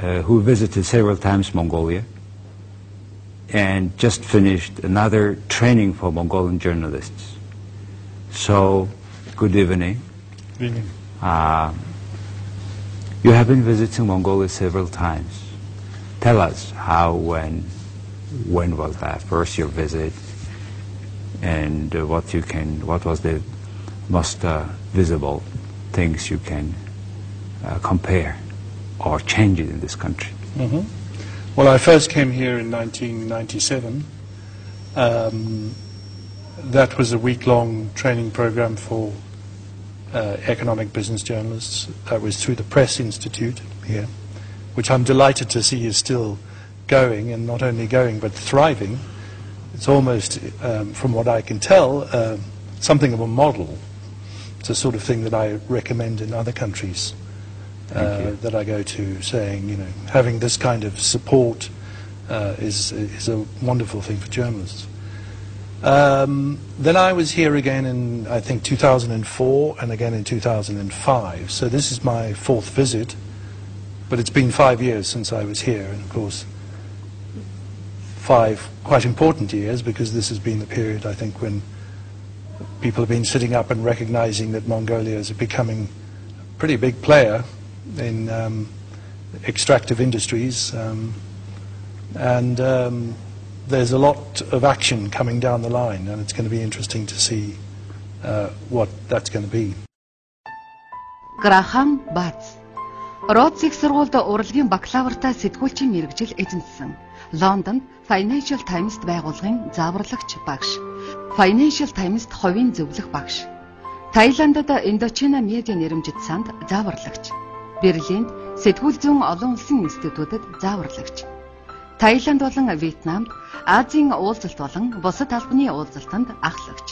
uh, who visited several times Mongolia, and just finished another training for Mongolian journalists. So, good evening. Good evening. Uh, you have been visiting Mongolia several times. Tell us how, when, when was that first your visit, and uh, what you can, what was the most uh, visible things you can uh, compare or change it in this country. hmm Well, I first came here in 1997. Um, that was a week-long training program for uh, economic business journalists. That was through the Press Institute here, which I'm delighted to see is still going, and not only going, but thriving. It's almost, um, from what I can tell, uh, something of a model. It's the sort of thing that I recommend in other countries uh, that I go to, saying, you know, having this kind of support uh, is, is a wonderful thing for journalists. Um, then I was here again in, I think, 2004 and again in 2005. So this is my fourth visit, but it's been five years since I was here, and of course, five quite important years because this has been the period, I think, when people have been sitting up and recognizing that Mongolia is becoming a pretty big player in um, extractive industries. Um, and um, there's a lot of action coming down the line, and it's going to be interesting to see uh, what that's going to be. Грахам Бац. Родс их сургуульд урлагийн бакалавртаа сэтгүүлчийн мэрэгжил эзэмссэн. Лондонд Financial Times-д байгуулгын зааварлагч багш. Financial Times-д хувийн зөвлөх багш. Таиландд Индочина медиа нэрэмжит санд зааварлагч. Берлинд сэтгүүл зүүн олон улсын институтад зааварлагч. Таиланд болон Вьетнамд Азийн уулзалт болон бусад албаны уулзалтанд ахлагч.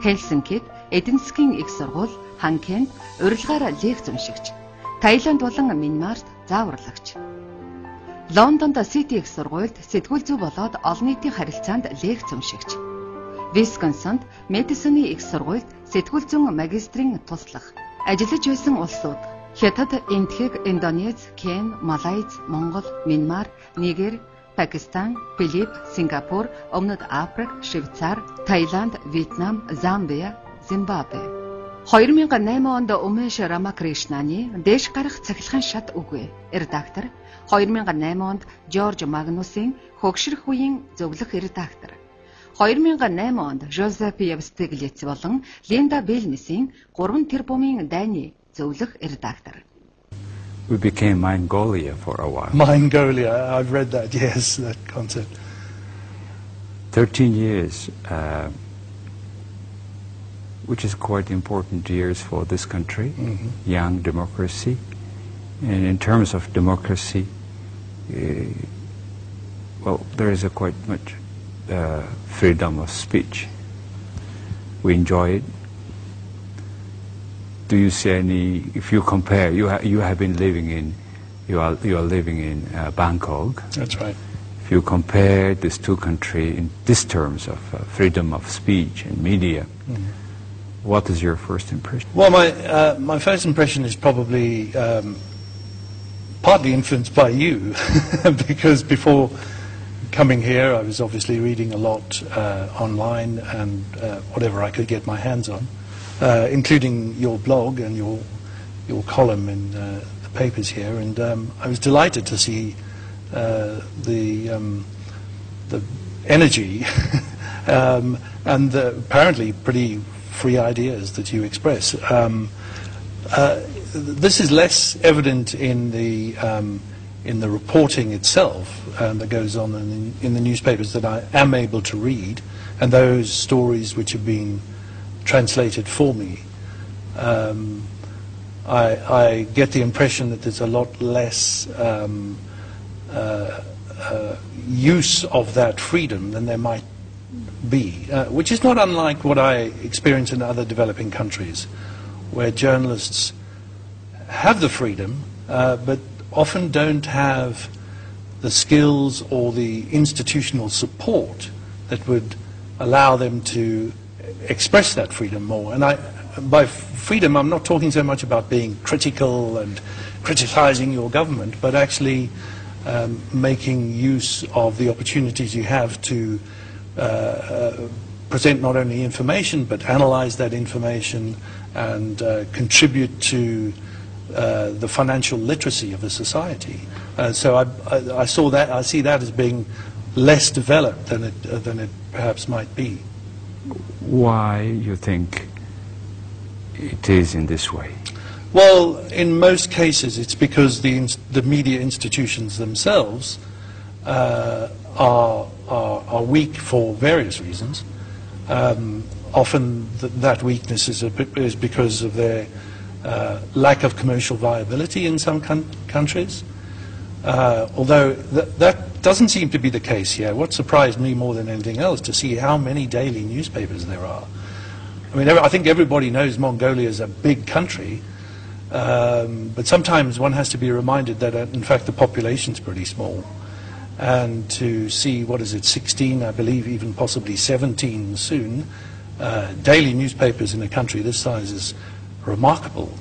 Хельсинкид эдийн засгийн их сургууль, Ханкенд урилгаар лекц уншигч. Таиланд болон Мянмарт зааварлагч. Лондонд Сити их сургуульд сэтгүүл зүй болоод олон нийтийн харилцаанд лекц уншигч. Висконсинд Мэдисоны их сургуульд сэтгүүл зүйн магистрийн туслах. Ажиллаж байсан улсууд Хятад, Энтхэг, Индонез, Кен, Малайз, Монгол, Мянмар, Нигер, Пакистан, Филипп, Сингапур, Өмнөд Африк, Швейцар, Таиланд, Вьетнам, Замбия, Зимбабве. 2008 онд Умеш Рамакришнаны дээш гарах цахилгаан шат үгүй. Редактор 2008 онд Жорж Магнусын хөгшрөх үеийн зөвлөх редактор. 2008 онд Жозеф Евстиглиц болон Линда Белнисийн 3 тэрбумын дайны зөвлөх редактор. We became Mongolia for a while. Mongolia, I've read that, yes, that concept. 13 years, uh, which is quite important years for this country, young democracy. And in terms of democracy, uh, well, there is a quite much uh, freedom of speech. We enjoy it. do you see any? If you compare, you ha- you have been living in, you are you are living in uh, Bangkok. That's right. If you compare these two countries in these terms of uh, freedom of speech and media, what is your first impression? Well, my, uh, my first impression is probably um, partly influenced by you, because before coming here, I was obviously reading a lot uh, online and uh, whatever I could get my hands on, uh, including your blog and your, your column in uh, the papers here. And um, I was delighted to see uh, the, um, the energy um, and the apparently pretty free ideas that you express. Um, uh, this is less evident in the um, in the reporting itself um, that goes on in in the newspapers that I am able to read, and those stories which have been translated for me. Um, I, I get the impression that there's a lot less um, uh, uh, use of that freedom than there might be, uh, which is not unlike what I experience in other developing countries, where journalists have the freedom, uh, but often don't have the skills or the institutional support that would allow them to express that freedom more. And I, by freedom, I'm not talking so much about being critical and criticizing your government, but actually um, making use of the opportunities you have to uh, uh, present not only information, but analyze that information and uh, contribute to uh, the financial literacy of a society. Uh, so I, I, I saw that, I see that as being less developed than it, than it perhaps might be. Why you think it is in this way? Well, in most cases, it's because the, the media institutions themselves uh, are, are, are weak for various reasons. Um, often th- that weakness is, is because of their uh, lack of commercial viability in some coun- countries. Uh, although th- that doesn't seem to be the case here. What surprised me more than anything else to see how many daily newspapers there are. I mean, I think everybody knows Mongolia is a big country, um, but sometimes one has to be reminded that, uh, in fact, the population's pretty small. And to see, what is it, 16, I believe, even possibly 17 soon, uh, daily newspapers in a country this size is remarkable.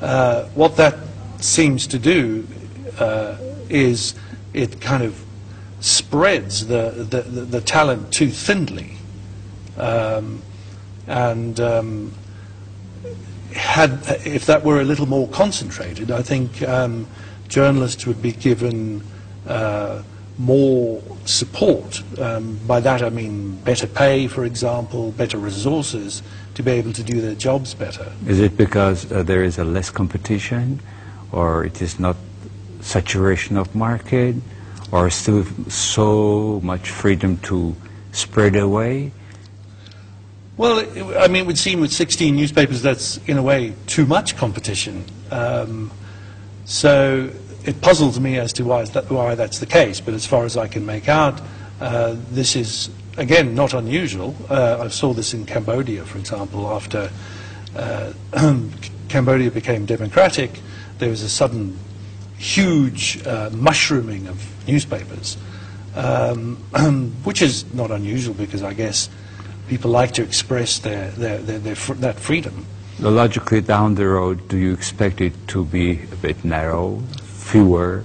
Uh, what that seems to do uh, is it kind of spreads the, the, the, the talent too thinly. Um, and um, had, if that were a little more concentrated, I think um, journalists would be given uh, more support. Um, by that I mean better pay, for example, better resources to be able to do their jobs better. Is it because uh, there is a less competition, or it is not saturation of market, or still so much freedom to spread away? Well, I mean, it would seem with 16 newspapers that's, in a way, too much competition. Um, so it puzzles me as to why, that, why that's the case, but as far as I can make out, uh, this is, again, not unusual. Uh, I saw this in Cambodia, for example, after uh, Cambodia became democratic, there was a sudden huge uh, mushrooming of newspapers, um, which is not unusual because I guess people like to express their, their, their, their fr- that freedom. Logically, down the road, do you expect it to be a bit narrow, fewer?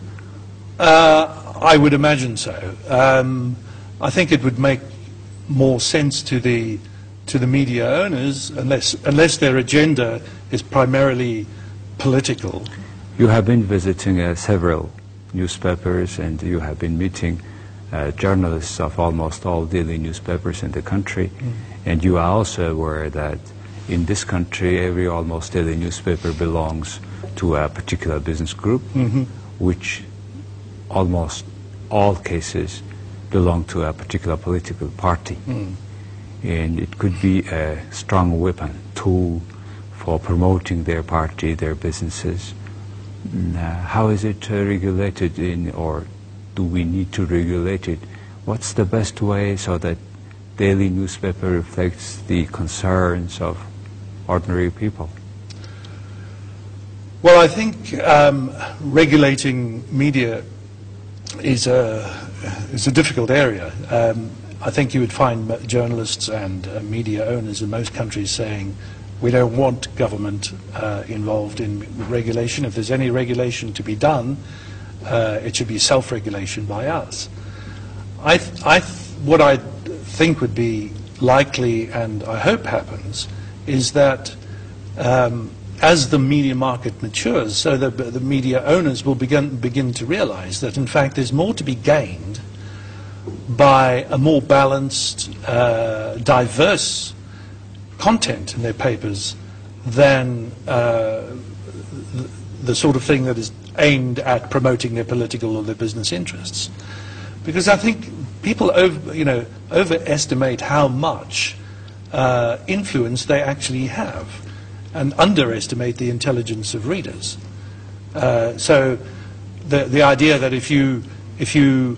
Uh, I would imagine so. Um, I think it would make more sense to the to the media owners unless unless their agenda is primarily political. You have been visiting uh, several newspapers and you have been meeting uh, journalists of almost all daily newspapers in the country. And you are also aware that in this country, every almost daily newspaper belongs to a particular business group, which almost all cases belong to a particular political party. And it could be a strong weapon, tool for promoting their party, their businesses. How is it uh, regulated in, or do we need to regulate it? What's the best way so that daily newspaper reflects the concerns of ordinary people? Well, I think um, regulating media is a is a difficult area. Um, I think you would find journalists and uh, media owners in most countries saying, "We don't want government uh, involved in regulation. If there's any regulation to be done, uh, it should be self-regulation by us." I, I what I think would be likely, and I hope happens, is that um, as the media market matures, so the, the media owners will begin, begin to realize that, in fact, there's more to be gained by a more balanced, uh, diverse content in their papers than uh, the, sort of thing that is aimed at promoting their political or their business interests. Because I think people over, you know, overestimate how much uh, influence they actually have. and underestimate the intelligence of readers. Uh, so the, the idea that if you, if you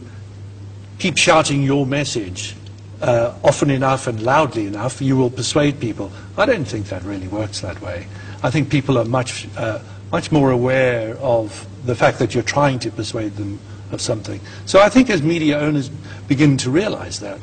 keep shouting your message uh, often enough and loudly enough, you will persuade people. I don't think that really works that way. I think people are much, uh, much more aware of the fact that you're trying to persuade them of something. So I think as media owners begin to realize that,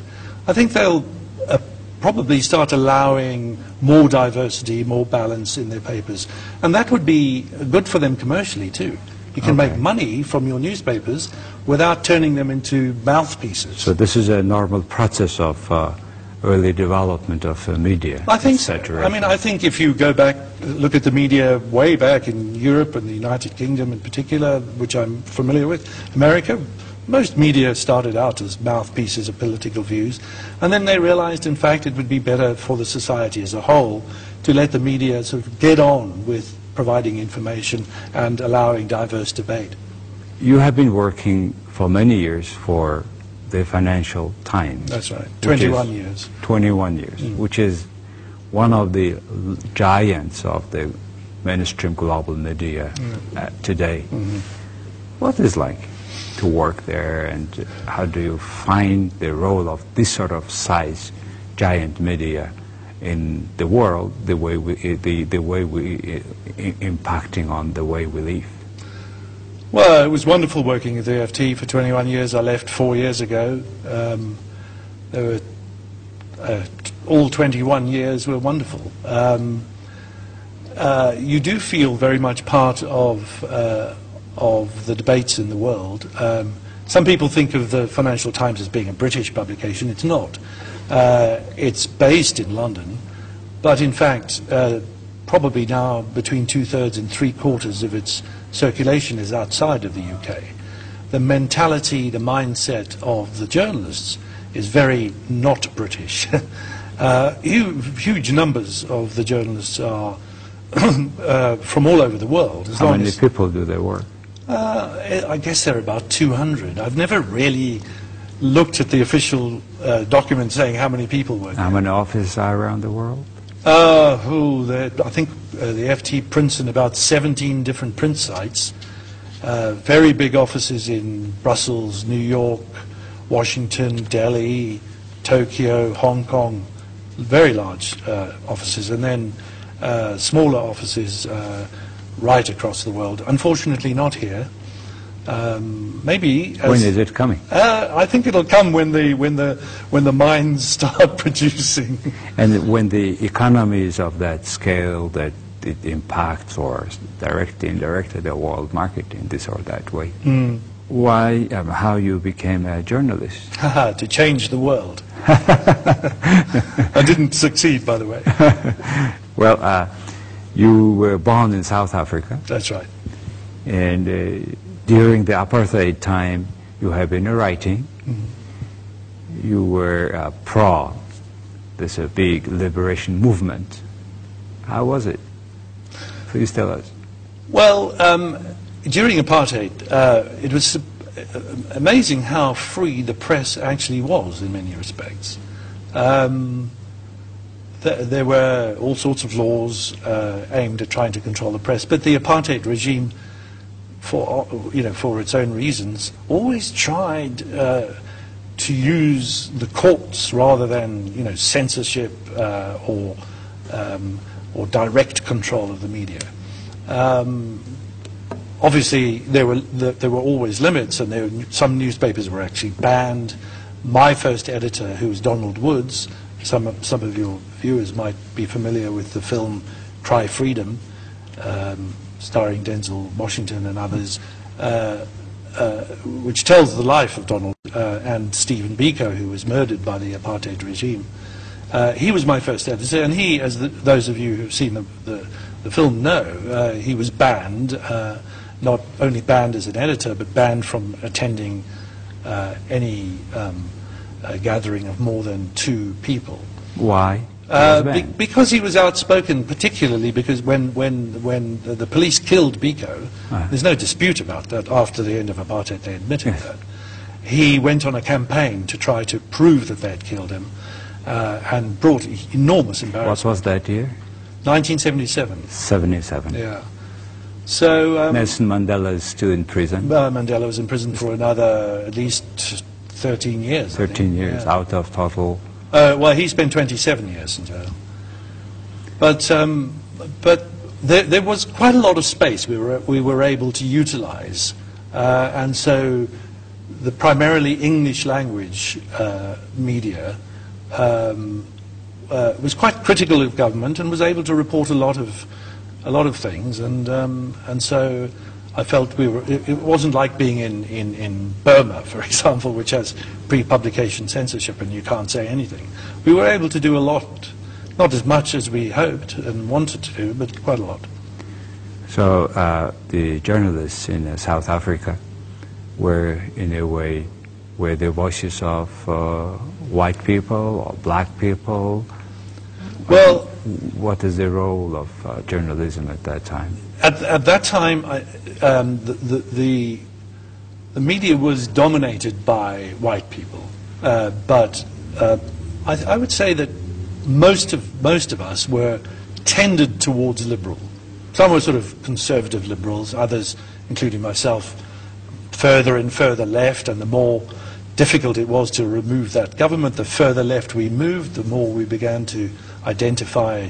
I think they'll uh, probably start allowing more diversity, more balance in their papers. And that would be good for them commercially too. You can Okay. make money from your newspapers without turning them into mouthpieces. So this is a normal process of uh, early development of uh, media. I think so. I mean, I think if you go back, look at the media way back in Europe and the United Kingdom in particular, which I'm familiar with, America, most media started out as mouthpieces of political views, and then they realized, in fact, it would be better for the society as a whole to let the media sort of get on with providing information and allowing diverse debate. You have been working for many years for the Financial Times. That's right. 21 years. 21 years, mm. which is one of the giants of the mainstream global media mm. uh, today. Mm-hmm. What is like to work there, and how do you find the role of this sort of size giant media in the world, the way we, the, the way we i- impacting on the way we live? Well, it was wonderful working at the FT for 21 years. I left four years ago. Um, there were uh, all 21 years were wonderful. Um, uh, you do feel very much part of uh, of the debates in the world. Um, some people think of the Financial Times as being a British publication. It's not. Uh, it's based in London, but in fact, uh, probably now between two thirds and three quarters of its circulation is outside of the UK. The mentality, the mindset of the journalists is very not British. uh, huge, huge numbers of the journalists are uh, from all over the world. As How many as, people do they work? uh, I guess there are about 200. I've never really looked at the official uh, document saying how many people work. How many offices are around the world? Uh, I think uh, the FT prints in about 17 different print sites. Uh, very big offices in Brussels, New York, Washington, Delhi, Tokyo, Hong Kong. Very large uh, offices, and then uh, smaller offices uh, right across the world. Unfortunately, not here. Um, maybe as When is it coming? uh, I think it'll come when the when the when the mines start producing. And when the economy is of that scale that it impacts or directly, indirectly the world market in this or that way, why, um, how you became a journalist? To change the world. I didn't succeed, by the way. Well, uh, you were born in South Africa, That's right. and uh, during the apartheid time, you have been writing. You were uh, pro this uh, big liberation movement. How was it? Please tell us. Well, um, during apartheid, uh, it was uh, amazing how free the press actually was in many respects. Um, th- there were all sorts of laws uh, aimed at trying to control the press, but the apartheid regime, for you know, for its own reasons, always tried uh, to use the courts rather than you know censorship uh, or um, or direct control of the media. Um, obviously, there were the, there were always limits, and there, some newspapers were actually banned. My first editor, who was Donald Woods, some of, some of your viewers might be familiar with the film Cry Freedom, um, starring Denzel Washington and others, uh, uh, which tells the life of Donald uh, and Stephen Biko, who was murdered by the apartheid regime. Uh, he was my first editor, and he, as the, those of you who've seen the, the, the film know, uh, he was banned, uh, not only banned as an editor, but banned from attending any um, gathering of more than two people. Why? Uh, be- because he was outspoken, particularly because when, when, when the, the police killed Biko, Ah. there's no dispute about that. After the end of apartheid, they admitted Yes. that. He went on a campaign to try to prove that they had killed him uh, and brought enormous embarrassment. What was that year? 1977. 77. Yeah. So um, Nelson Mandela is still in prison. uh, Mandela was in prison for another at least 13 years. 13 years Yeah. out of total. Uh, well, he spent 27 years in jail. But, um, but there, there was quite a lot of space we were, we were able to utilize. Uh, and so the primarily English language uh, media um, uh, was quite critical of government and was able to report a lot of, a lot of things. And, um, and so I felt we were, it, it wasn't like being in, in, in Burma, for example, which has pre-publication censorship and you can't say anything. We were able to do a lot, not as much as we hoped and wanted to do, but quite a lot. So uh, the journalists in uh, South Africa were, in a way, were the voices of uh, white people or black people. Well, What is the role of uh, journalism at that time? At, at that time, I, um, the, the, the, media was dominated by white people, uh, but uh, I, I would say that most of, most of us were tended towards liberal. Some were sort of conservative liberals, others, including myself, further and further left, and the more difficult it was to remove that government, the further left we moved, the more we began to identify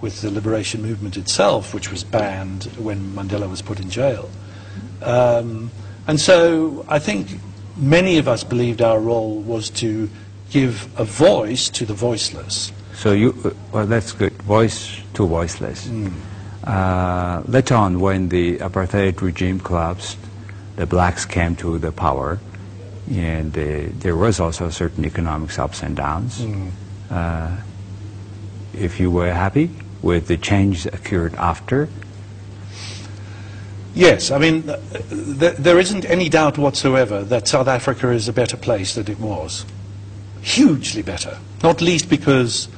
with the liberation movement itself, which was banned when Mandela was put in jail. Um, and so I think many of us believed our role was to give a voice to the voiceless. So you, well, that's good. Voice to voiceless. Uh, later on, when the apartheid regime collapsed, the blacks came to the power, and uh, there was also certain economic ups and downs. Uh, if you were happy with the change that occurred after, Yes, I mean, th- th- there isn't any doubt whatsoever that South Africa is a better place than it was. Hugely better. Not least because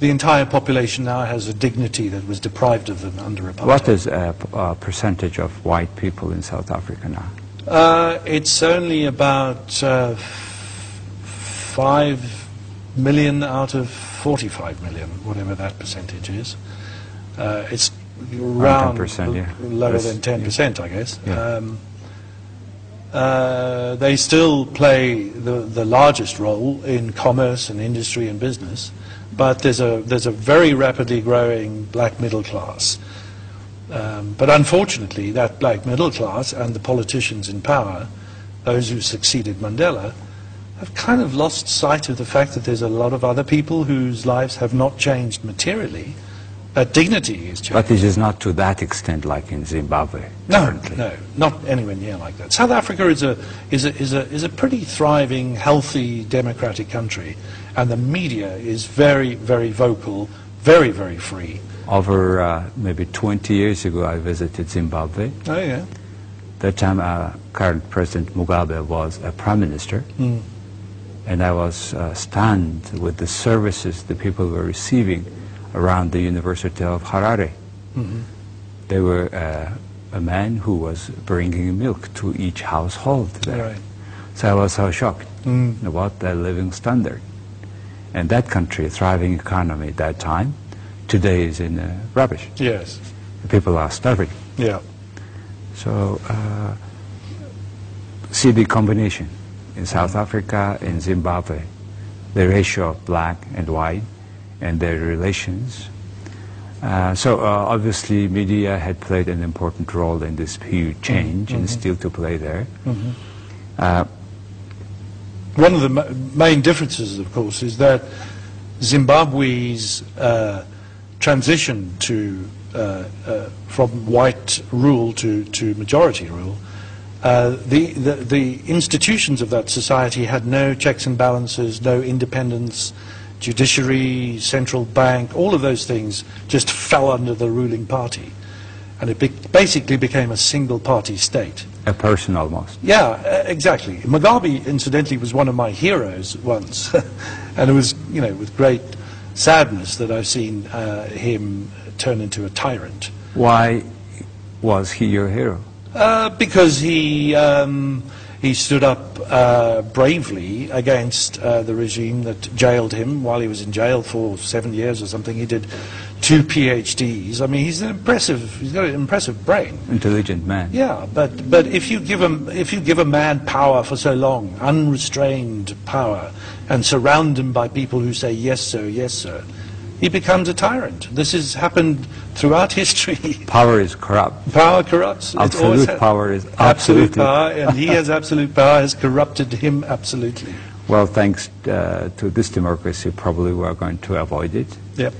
the entire population now has a dignity that was deprived of them under apartheid. what is a, a percentage of white people in South Africa now? Uh, it's only about uh, 5 million out of 45 million, whatever that percentage is. Uh, it's around 10%, yeah. lower than 10%, I guess. Yeah. Um, uh, they still play the, the largest role in commerce and industry and business, but there's a, there's a very rapidly growing black middle class. Um, but unfortunately, that black middle class and the politicians in power, those who succeeded Mandela, have kind of lost sight of the fact that there's a lot of other people whose lives have not changed materially. but dignity is changed. But it is not to that extent like in Zimbabwe No, currently. no, not anywhere near like that. South Africa is a, is a, is a, is a pretty thriving, healthy, democratic country, and the media is very, very vocal, very, very free. Over uh, maybe 20 years ago, I visited Zimbabwe. Oh, yeah. That time, uh, current President Mugabe was a prime minister, Mm. And I was uh, stunned with the services the people were receiving around the University of Harare. Mhm. There were uh, a man who was bringing milk to each household there. Right. So I was so shocked Mm. about their living standard. And that country, thriving economy at that time, today is in uh, rubbish. Yes. People are starving. Yeah. So, uh, see the combination in South Africa, in Zimbabwe, the ratio of black and white, and their relations. Uh, so, uh, obviously, media had played an important role in this huge change, and still to play there. Uh, One of the ma- main differences, of course, is that Zimbabwe's uh, transition to uh, uh, from white rule to, to majority rule, uh, the, the the institutions of that society had no checks and balances, no independence, judiciary, central bank, all of those things just fell under the ruling party, and it be- basically became a single party state. a person almost. Yeah, uh, exactly. Mugabe, incidentally, was one of my heroes once, and it was, you know, with great sadness that I've seen uh, him turn into a tyrant. Why was he your hero? Uh, because he um, he stood up uh, bravely against uh, the regime that jailed him while he was in jail for seven years or something. He did two PhDs. I mean, he's an impressive. He's got an impressive brain. Intelligent man. Yeah, but but if you give him if you give a man power for so long, unrestrained power, and surround him by people who say yes sir, yes sir, he becomes a tyrant. This has happened throughout history. Power is corrupt. power corrupts. Absolute power is absolute absolutely- power, and he has absolute power has corrupted him absolutely. Well, thanks uh, to this democracy, probably we are going to avoid it, Yep.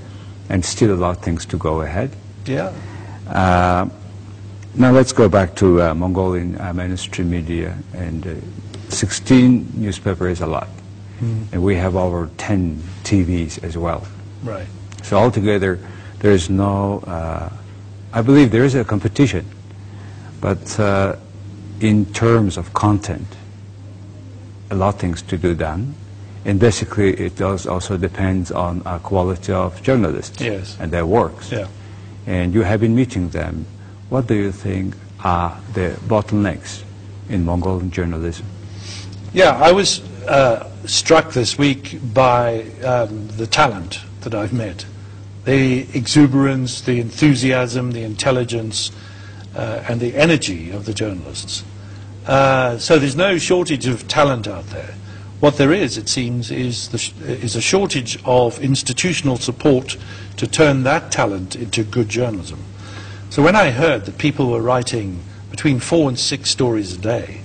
and still a lot things to go ahead. Yeah. Uh, now let's go back to uh, Mongolian uh, mainstream media, and uh, 16 newspapers is a lot, and we have over 10 TVs as well. Right. So altogether, there is no, uh, I believe there is a competition, but uh, in terms of content, a lot of things to do done. And basically, it does also depends on uh, quality of journalists Yes. and their works. Yeah. And you have been meeting them. What do you think are the bottlenecks in Mongolian journalism? Yeah, I was uh, struck this week by um, the talent that I've met. The exuberance, the enthusiasm, the intelligence, uh, and the energy of the journalists. Uh, so there's no shortage of talent out there. What there is, it seems, is, is a shortage of institutional support to turn that talent into good journalism. So when I heard that people were writing between four and six stories a day,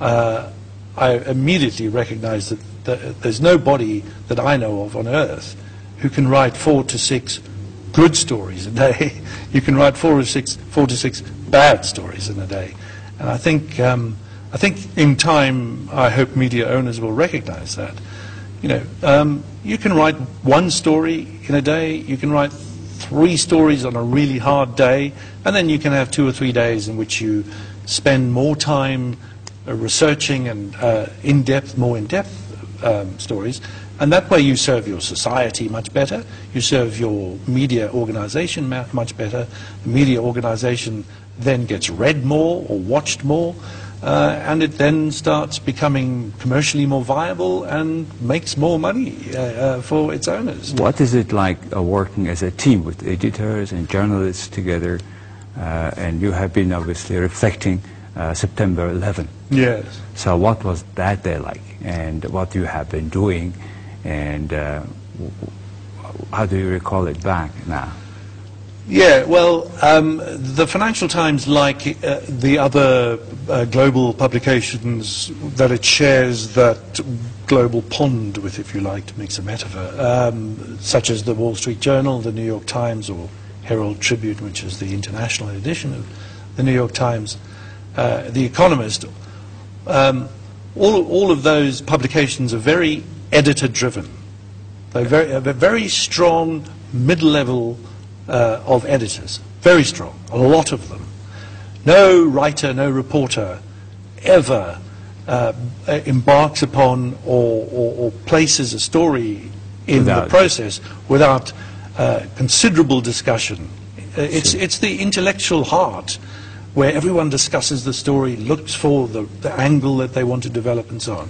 uh, I immediately recognized that, that there's nobody that I know of on earth who can write four to six good stories a day. you can write four or six, four to six bad stories in a day. And I think, um, I think in time, I hope media owners will recognize that. You know, um, you can write one story in a day, you can write three stories on a really hard day, and then you can have two or three days in which you spend more time uh, researching and uh, in-depth, more in-depth um, stories. And that way you serve your society much better, you serve your media organization ma- much better. The media organization then gets read more or watched more, uh, and it then starts becoming commercially more viable and makes more money uh, uh, for its owners. What is it like uh, working as a team with editors and journalists together? Uh, and you have been obviously reflecting uh, September 11. Yes. So what was that day like? And what you have been doing? And uh, how do you recall it back now? Yeah, well, um, the Financial Times, like uh, the other uh, global publications that it shares that global pond with, if you like, to mix a metaphor, um, such as the Wall Street Journal, the New York Times, or Herald Tribune, which is the international edition of the New York Times, uh, The Economist, um, all, all of those publications are very editor-driven. They're very, a very strong mid-level uh, of editors, very strong, a lot of them. No writer, no reporter ever uh, embarks upon or, or, or places a story in the process without uh, considerable discussion. Uh, It's, it's the intellectual heart where everyone discusses the story, looks for the, the angle that they want to develop, and so on.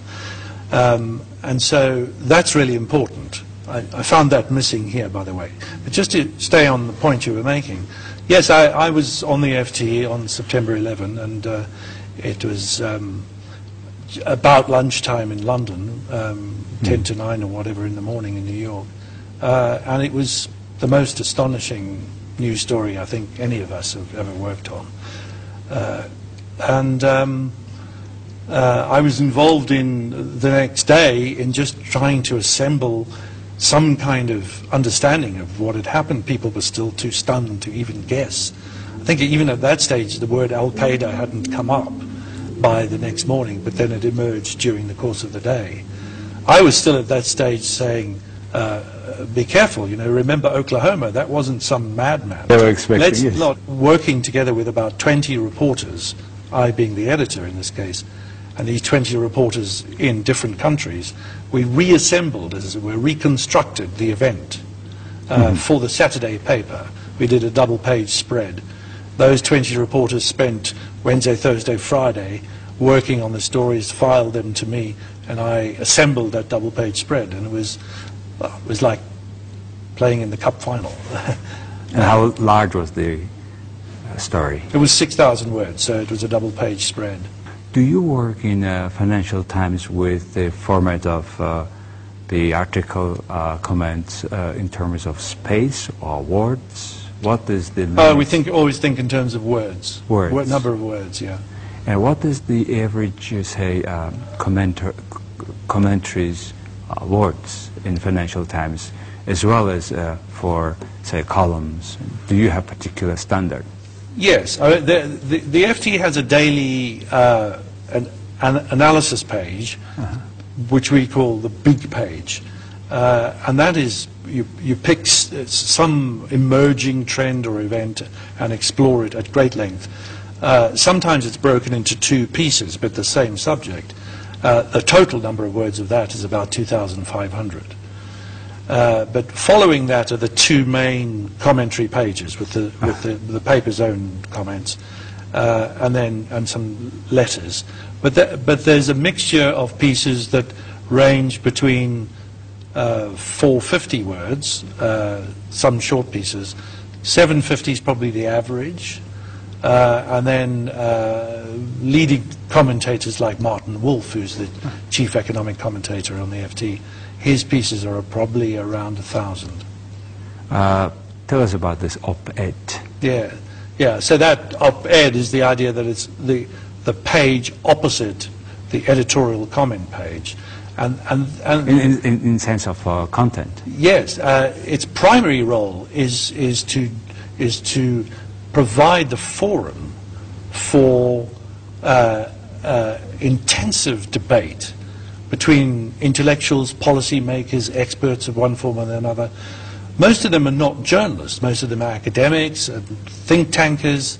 Um, and so that's really important. I, I found that missing here, by the way. But just to stay on the point you were making, yes, I, I was on the FT on September 11, and uh, it was um, about lunchtime in London, um, 10 to 9 or whatever in the morning in New York. Uh, and it was the most astonishing news story I think any of us have ever worked on. Uh, and um, uh, I was involved in the next day in just trying to assemble some kind of understanding of what had happened. People were still too stunned to even guess. I think even at that stage the word Al Qaeda hadn't come up by the next morning, but then it emerged during the course of the day. I was still at that stage saying, uh, be careful, you know, remember Oklahoma, that wasn't some madman. They were expecting, Let's yes. not working together with about 20 reporters, I being the editor in this case, and these 20 reporters in different countries, we reassembled, as it were, reconstructed the event uh, for the Saturday paper. We did a double page spread. Those 20 reporters spent Wednesday, Thursday, Friday working on the stories, filed them to me, and I assembled that double page spread. And it was, well, it was like playing in the cup final. And how large was the uh, story? it was 6,000 words, so it was a double-page spread. Do you work in uh, Financial Times with the format of uh, the article uh, comments uh, in terms of space or words? What is the Uh, we think always think in terms of words. Words. Wo- number of words, yeah. and what is the average, you say, um, commentar- commentaries uh, words in Financial Times, as well as uh, for say columns? Do you have particular standard? Yes, uh, the, the, the FT has a daily uh, an, an analysis page, which we call the big page, uh, and that is you, you pick s- some emerging trend or event and explore it at great length. Uh, sometimes it's broken into two pieces, but the same subject. Uh, the total number of words of that is about 2,500. Uh, but following that are the two main commentary pages with the, with the, the paper's own comments, uh, and then and some letters. But, but there's a mixture of pieces that range between uh, 450 words, uh, some short pieces. 750 is probably the average. Uh, and then leading commentators like Martin Wolf, who's the chief economic commentator on the FT, his pieces are probably around a thousand. Uh, tell us about this op-ed. Yeah, yeah. So that op-ed is the idea that it's the the page opposite the editorial comment page, and and and In, in, in, sense of uh, content. Yes, uh, its primary role is, is, to, is to provide the forum for uh, uh, intensive debate between intellectuals, policymakers, experts of one form or another. Most of them are not journalists, most of them are academics, and think tankers,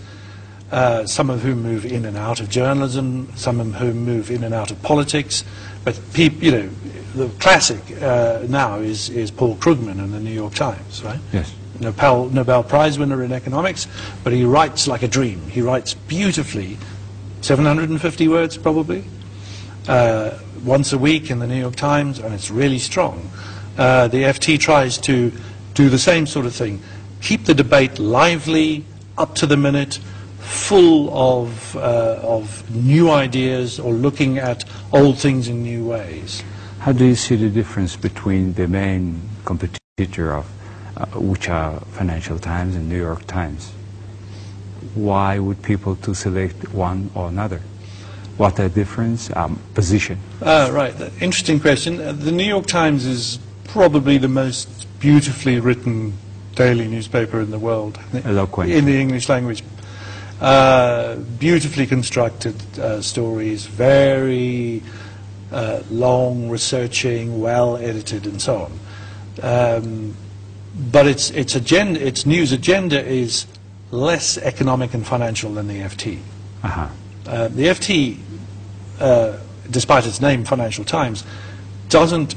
uh, some of whom move in and out of journalism, some of whom move in and out of politics. But you know, the classic uh, now is, is Paul Krugman in the New York Times, right? Yes. Nobel, Nobel Prize winner in economics, but he writes like a dream. He writes beautifully, 750 words probably, uh, once a week in the New York Times, and it's really strong. Uh, the FT tries to do the same sort of thing. Keep the debate lively, up to the minute, full of, uh, of new ideas or looking at old things in new ways. How do you see the difference between the main competitor of uh, which are Financial Times and New York Times? Why would people to select one or another? What a difference? Um, position. Uh, right, interesting question. Uh, the New York Times is probably the most beautifully written daily newspaper in the world. Eloquent. In the English language. Uh, beautifully constructed uh, stories, very uh, long, researching, well edited, and so on. Um, but its, its, agenda, its news agenda is less economic and financial than the FT. Uh-huh. Uh, the FT, uh, despite its name, Financial Times, doesn't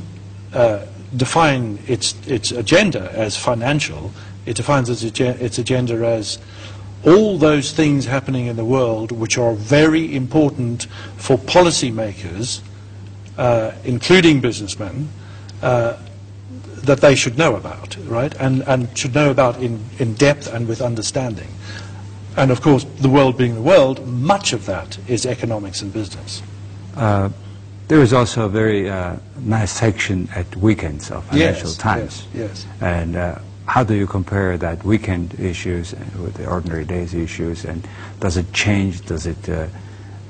uh, define its, its agenda as financial. It defines its, its agenda as all those things happening in the world which are very important for policymakers, uh, including businessmen, uh, that they should know about, right? And, and should know about in, in depth and with understanding. And of course, the world being the world, much of that is economics and business. Uh, there is also a very uh, nice section at weekends of Financial Yes, Times. yes, yes. And uh, how do you compare that weekend issues with the ordinary days issues? And does it change? Does it uh,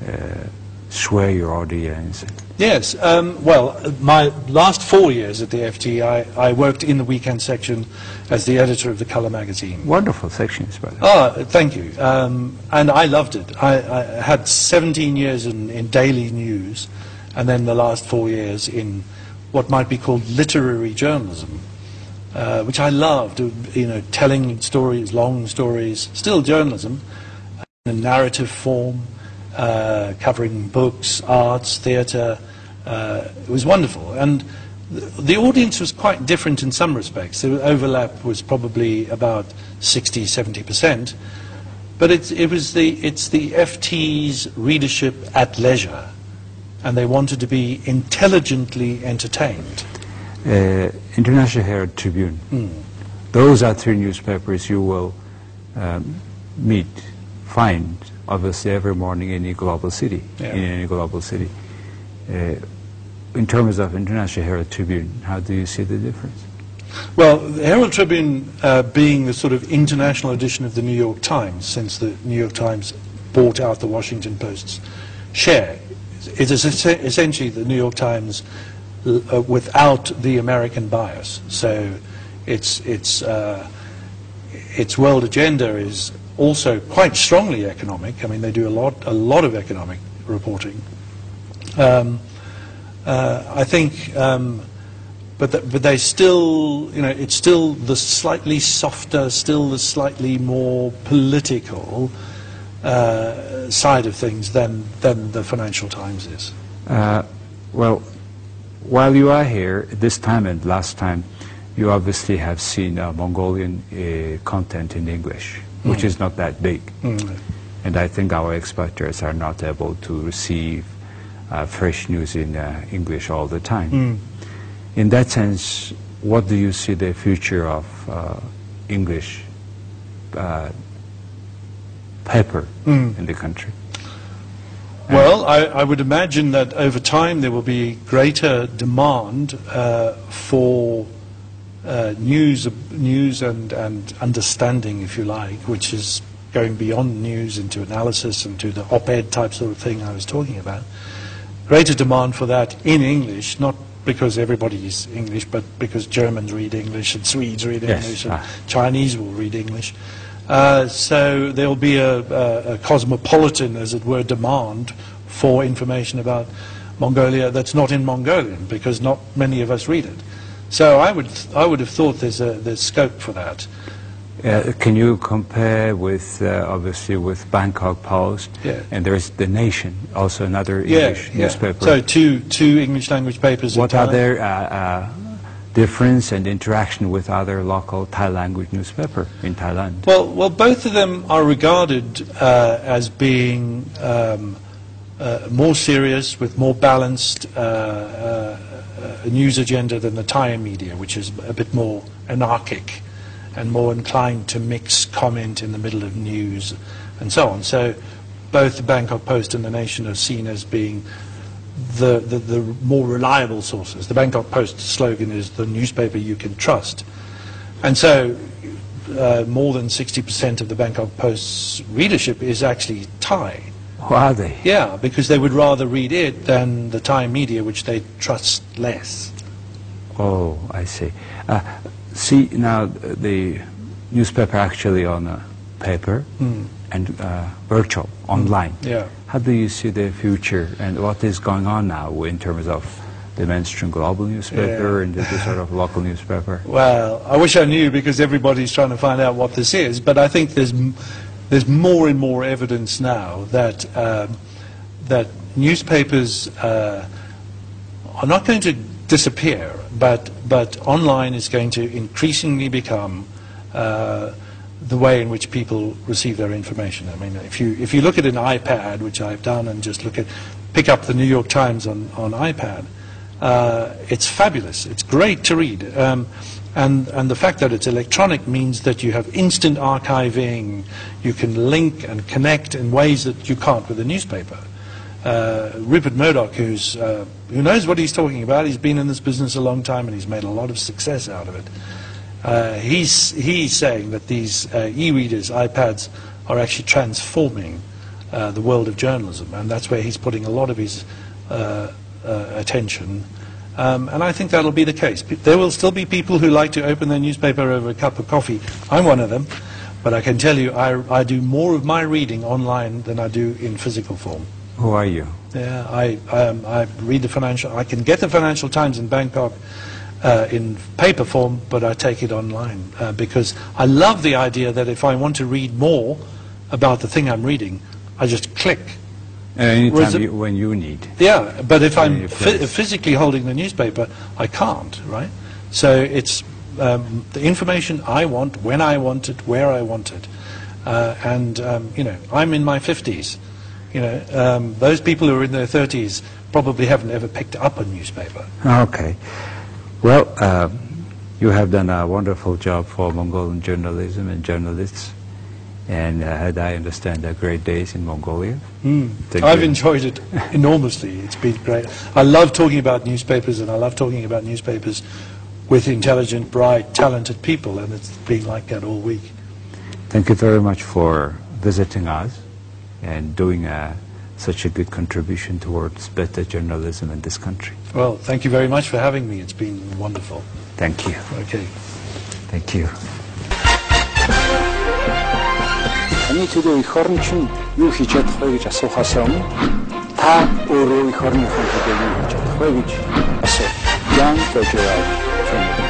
uh, sway your audience? Yes, um, well, my last four years at the FT, I, I worked in the weekend section as the editor of the Colour magazine. Wonderful sections, by the way. Ah, thank you. Um, and I loved it. I, I had 17 years in, in daily news, and then the last four years in what might be called literary journalism, uh, which I loved. You know, telling stories, long stories, still journalism, in a narrative form, uh, covering books, arts, theatre. Uh, it was wonderful. And th- the audience was quite different in some respects. The overlap was probably about 60, 70 percent. But it's, it was the, it's the FT's readership at leisure, and they wanted to be intelligently entertained. Uh, International Herald Tribune. those are three newspapers you will um, meet, find, obviously, every morning in any global city, Yeah. in any global city. Uh, in terms of International Herald Tribune, how do you see the difference? Well, the Herald Tribune uh, being the sort of international edition of the New York Times, since the New York Times bought out the Washington Post's share, it is es- essentially the New York Times uh, without the American bias. So its, its, uh, its world agenda is also quite strongly economic. I mean, they do a lot, a lot of economic reporting. Um, uh, I think, um, but but they still, you know, it's still the slightly softer, still the slightly more political uh, side of things than than the Financial Times is. Uh, well, while you are here, this time and last time, you obviously have seen uh, Mongolian uh, content in English, which is not that big. And I think our exporters are not able to receive uh, fresh news in uh, English all the time. In that sense, what do you see the future of uh, English uh, paper in the country? Well, I, I would imagine that over time there will be greater demand uh, for uh, news, news and, and understanding, if you like, which is going beyond news into analysis and to the op-ed type sort of thing I was talking about. Greater demand for that in English, not because everybody is English, but because Germans read English and Swedes read Yes, English and ah. Chinese will read English. Uh, so there'll be a, a, a cosmopolitan, as it were, demand for information about Mongolia that's not in Mongolian, because not many of us read it. So I would, I would have thought there's, a, there's scope for that. Uh, can you compare with, uh, obviously, with Bangkok Post? Yeah. And there's The Nation, also another English yeah. newspaper. So two, two English language papers. what are their uh, uh, difference and interaction with other local Thai language newspaper in Thailand? Well, well, both of them are regarded uh, as being um, uh, more serious, with more balanced uh, news agenda than the Thai media, which is a bit more anarchic and more inclined to mix comment in the middle of news and so on. So both the Bangkok Post and the Nation are seen as being the, the, the more reliable sources. The Bangkok Post slogan is the newspaper you can trust. And so uh, more than 60% of the Bangkok Post's readership is actually Thai. Who are they? Yeah, because they would rather read it than the Thai media, which they trust less. Oh, I see. Uh, see, now the newspaper actually on a paper and uh, virtual, online. Yeah. How do you see the future and what is going on now in terms of the mainstream global newspaper Yeah. and the, the sort of local newspaper? Well, I wish I knew because everybody's trying to find out what this is, but I think there's, m- there's more and more evidence now that, um, that newspapers uh, are not going to disappear, but, but online is going to increasingly become uh, the way in which people receive their information. I mean, if you, if you look at an iPad, which I've done, and just look at, pick up the New York Times on, on iPad, uh, it's fabulous. It's great to read. Um, and, and the fact that it's electronic means that you have instant archiving, you can link and connect in ways that you can't with a newspaper. Uh, Rupert Murdoch, who's, uh, who knows what he's talking about, he's been in this business a long time and he's made a lot of success out of it. Uh, he's, he's saying that these uh, e-readers, iPads, are actually transforming uh, the world of journalism, and that's where he's putting a lot of his uh, attention. Um, and I think that'll be the case. There will still be people who like to open their newspaper over a cup of coffee. I'm one of them, but I can tell you I, I do more of my reading online than I do in physical form. Who are you? Yeah, I, um, I read the financial. I can get the Financial Times in Bangkok uh, in paper form, but I take it online uh, because I love the idea that if I want to read more about the thing I'm reading, I just click. Anytime Whereas you, when you need. Yeah, but if I'm physically holding the newspaper, I can't, right? So it's um, the information I want, when I want it, where I want it. Uh, and, um, you know, I'm in my 50s. You know, um, those people who are in their 30s probably haven't ever picked up a newspaper. Okay. Well, uh, You have done a wonderful job for Mongolian journalism and journalists, and uh, had I understand the great days in Mongolia. Thank I've enjoyed it enormously. It's been great. I love talking about newspapers, and I love talking about newspapers with intelligent, bright, talented people, and it's been like that all week. Thank you very much for visiting us and doing uh, such a good contribution towards better journalism in this country. Well, thank you very much for having me. It's been wonderful. Thank you. Okay. Thank you. Таны төлөө эх орн чинь юу хийж чадах вэ гэж асуухаас өмнө та өөрөө эх орныхон төлөө юу хийж чадах вэ гэж асуу. Kajiraj from